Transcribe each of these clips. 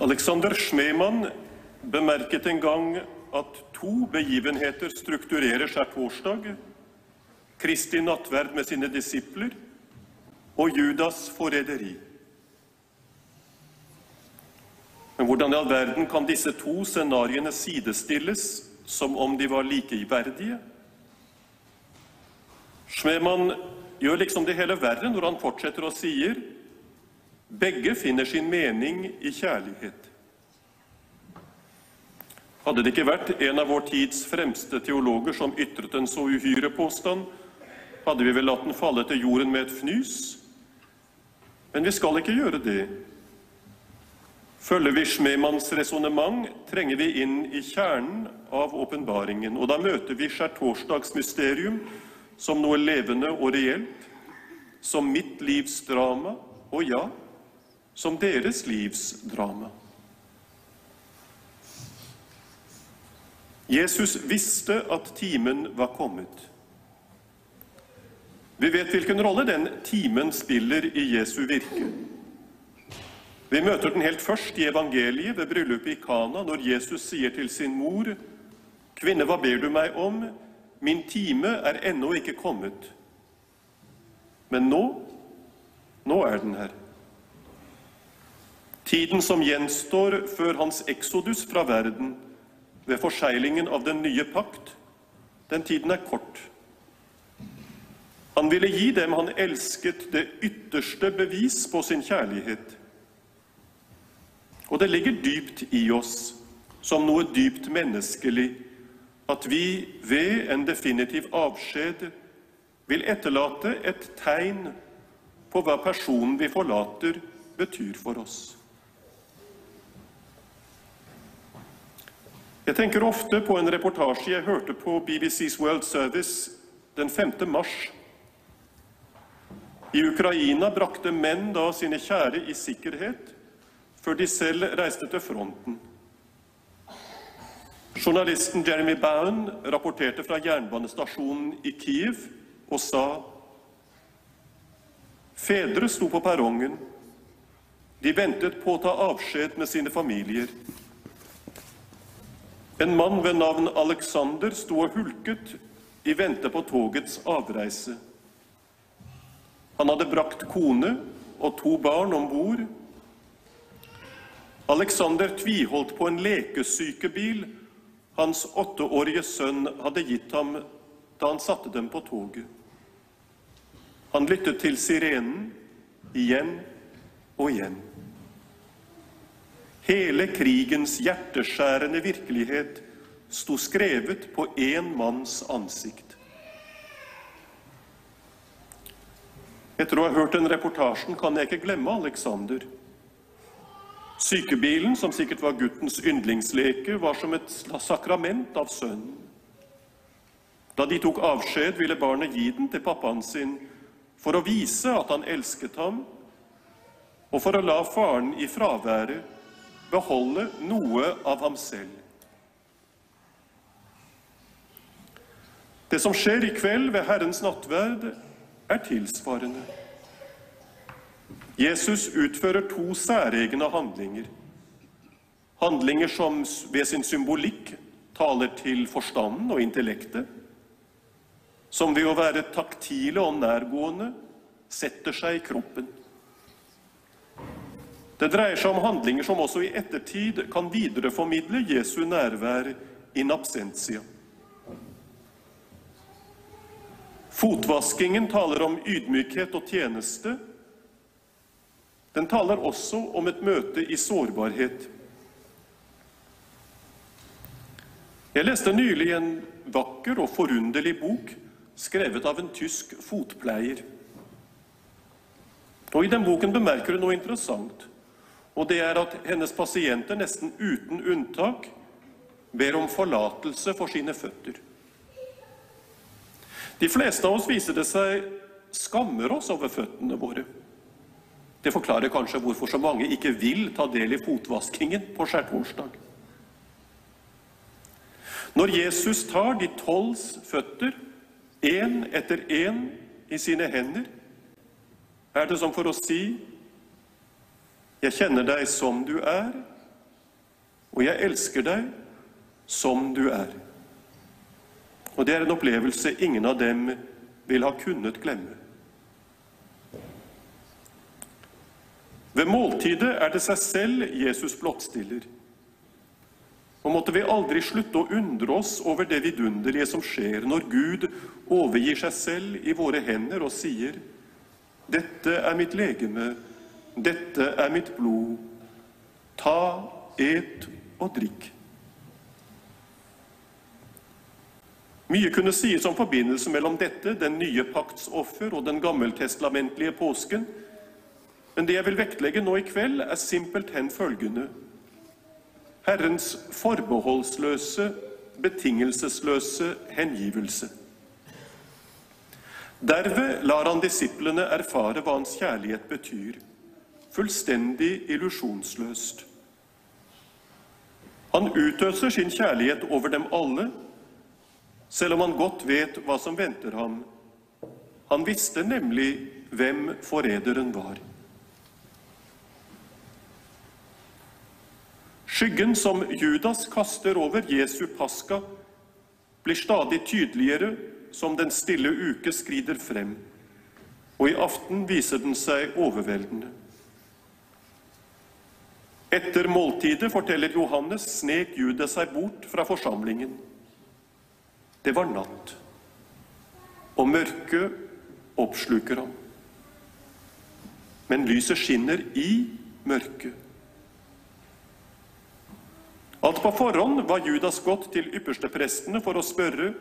Alexander Schmemann bemerket en gang at to begivenheter strukturerer torsdag. Kristi nattverd med sine disipler og Judas forræderi. Men hvordan i all verden kan disse to scenarioene sidestilles som om de var likeverdige? Schmemann gjør liksom det hele verre når han fortsetter og sier begge finner sin mening i kjærlighet. Hadde det ikke vært en av vår tids fremste teologer som ytret en så uhyre påstand, hadde vi vel latt den falle til jorden med et fnys. Men vi skal ikke gjøre det. Følger vi Schmemanns resonnement, trenger vi inn i kjernen av åpenbaringen. Og da møter vi skjærtorsdagsmysterium som noe levende og reelt, som mitt livs drama, og ja, som deres livs drama. Jesus visste at timen var kommet. Vi vet hvilken rolle den timen spiller i Jesu virke. Vi møter den helt først i evangeliet ved bryllupet i Kana, når Jesus sier til sin mor, 'Kvinne, hva ber du meg om? Min time er ennå ikke kommet.' Men nå, nå er den her. Tiden som gjenstår før hans eksodus fra verden, ved forseglingen av den nye pakt, den tiden er kort. Han ville gi dem han elsket, det ytterste bevis på sin kjærlighet. Og det ligger dypt i oss, som noe dypt menneskelig, at vi ved en definitiv avskjed vil etterlate et tegn på hva personen vi forlater, betyr for oss. Jeg tenker ofte på en reportasje jeg hørte på BBCs World Service den 5. mars i Ukraina brakte menn da sine kjære i sikkerhet før de selv reiste til fronten. Journalisten Jeremy Bowen rapporterte fra jernbanestasjonen i Kiev og sa Fedre sto på perrongen. De ventet på å ta avskjed med sine familier. En mann ved navn Alexander sto og hulket i vente på togets avreise. Han hadde brakt kone og to barn om bord. Alexander tviholdt på en lekesykebil hans åtteårige sønn hadde gitt ham da han satte dem på toget. Han lyttet til sirenen igjen og igjen. Hele krigens hjerteskjærende virkelighet sto skrevet på én manns ansikt. Etter å ha hørt den reportasjen kan jeg ikke glemme Alexander. Sykebilen, som sikkert var guttens yndlingsleke, var som et sakrament av sønnen. Da de tok avskjed, ville barnet gi den til pappaen sin for å vise at han elsket ham, og for å la faren i fraværet beholde noe av ham selv. Det som skjer i kveld ved Herrens nattverd, er tilsvarende. Jesus utfører to særegne handlinger. Handlinger som ved sin symbolikk taler til forstanden og intellektet. Som ved å være taktile og nærgående setter seg i kroppen. Det dreier seg om handlinger som også i ettertid kan videreformidle Jesu nærvær in absentia. Fotvaskingen taler om ydmykhet og tjeneste. Den taler også om et møte i sårbarhet. Jeg leste nylig en vakker og forunderlig bok skrevet av en tysk fotpleier. Og I den boken bemerker hun noe interessant. Og det er at hennes pasienter nesten uten unntak ber om forlatelse for sine føtter. De fleste av oss viser det seg skammer oss over føttene våre. Det forklarer kanskje hvorfor så mange ikke vil ta del i fotvaskingen på skjærtorsdag. Når Jesus tar de tolvs føtter, én etter én, i sine hender, er det som for å si Jeg kjenner deg som du er, og jeg elsker deg som du er. Og det er en opplevelse ingen av dem vil ha kunnet glemme. Ved måltidet er det seg selv Jesus blottstiller. Og måtte vi aldri slutte å undre oss over det vidunderlige som skjer når Gud overgir seg selv i våre hender og sier:" Dette er mitt legeme, dette er mitt blod. Ta, et og drikk. Mye kunne sies om forbindelse mellom dette, den nye pakts offer, og den gammeltestamentlige påsken, men det jeg vil vektlegge nå i kveld, er simpelthen følgende. Herrens forbeholdsløse, betingelsesløse hengivelse. Derved lar han disiplene erfare hva hans kjærlighet betyr, fullstendig illusjonsløst. Han utøser sin kjærlighet over dem alle, selv om han godt vet hva som venter ham. Han visste nemlig hvem forræderen var. Skyggen som Judas kaster over Jesu paska, blir stadig tydeligere som den stille uke skrider frem, og i aften viser den seg overveldende. Etter måltidet, forteller Johannes, snek Judas seg bort fra forsamlingen. Det var natt, og mørket oppsluker ham. Men lyset skinner i mørket. Alt på forhånd var Judas gått til yppersteprestene for å spørre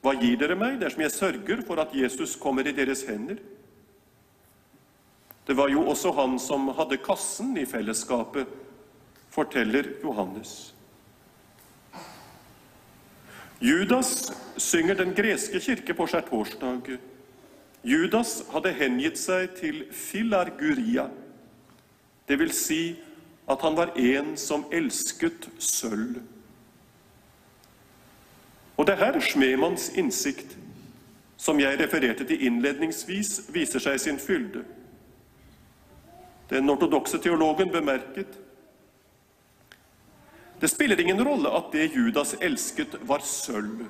hva gir dere meg dersom jeg sørger for at Jesus kommer i deres hender? Det var jo også han som hadde kassen i fellesskapet, forteller Johannes. Judas synger den greske kirke på skjærtorsdag. Judas hadde hengitt seg til filarguria, det vil si at han var en som elsket sølv. Og det er her Schmemanns innsikt, som jeg refererte til innledningsvis, viser seg sin fylde. Den ortodokse teologen bemerket det spiller ingen rolle at det Judas elsket, var sølv.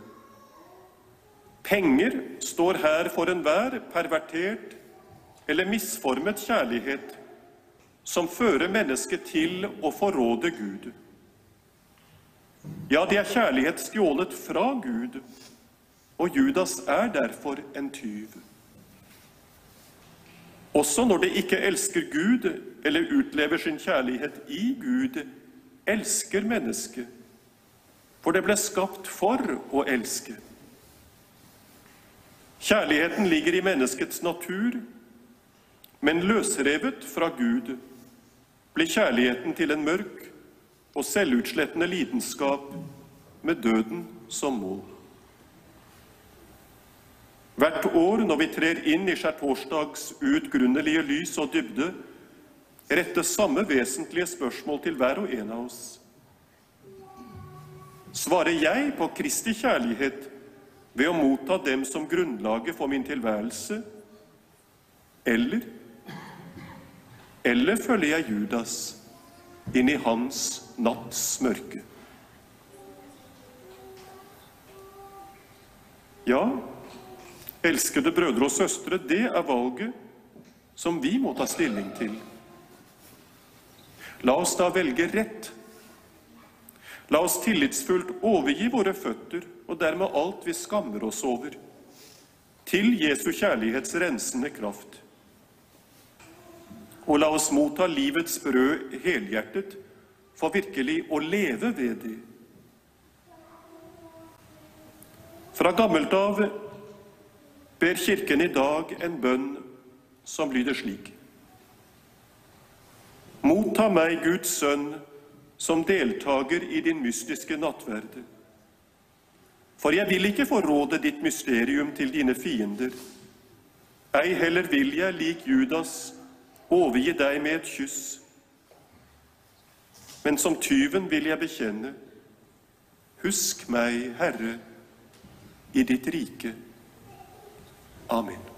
Penger står her for enhver pervertert eller misformet kjærlighet som fører mennesket til å forråde Gud. Ja, det er kjærlighet stjålet fra Gud, og Judas er derfor en tyv. Også når det ikke elsker Gud eller utlever sin kjærlighet i Gud, elsker mennesket, for det ble skapt for å elske. Kjærligheten ligger i menneskets natur, men løsrevet fra Gud blir kjærligheten til en mørk og selvutslettende lidenskap med døden som mål. Hvert år når vi trer inn i skjærtorsdags utgrunnelige lys og dybde, rettes samme vesentlige spørsmål til hver og en av oss. Svarer jeg på Kristi kjærlighet ved å motta dem som grunnlaget for min tilværelse, eller Eller følger jeg Judas inn i hans natts mørke? Ja, Elskede brødre og søstre, det er valget som vi må ta stilling til. La oss da velge rett. La oss tillitsfullt overgi våre føtter og dermed alt vi skammer oss over, til Jesu kjærlighets rensende kraft. Og la oss motta livets brød helhjertet, for virkelig å leve ved det. Fra gammelt av ber Kirken i dag en bønn som lyder slik. Motta meg, Guds sønn, som deltaker i din mystiske nattverde. For jeg vil ikke forråde ditt mysterium til dine fiender. Ei heller vil jeg, lik Judas, overgi deg med et kyss. Men som tyven vil jeg bekjenne, husk meg, Herre, i ditt rike. Amin.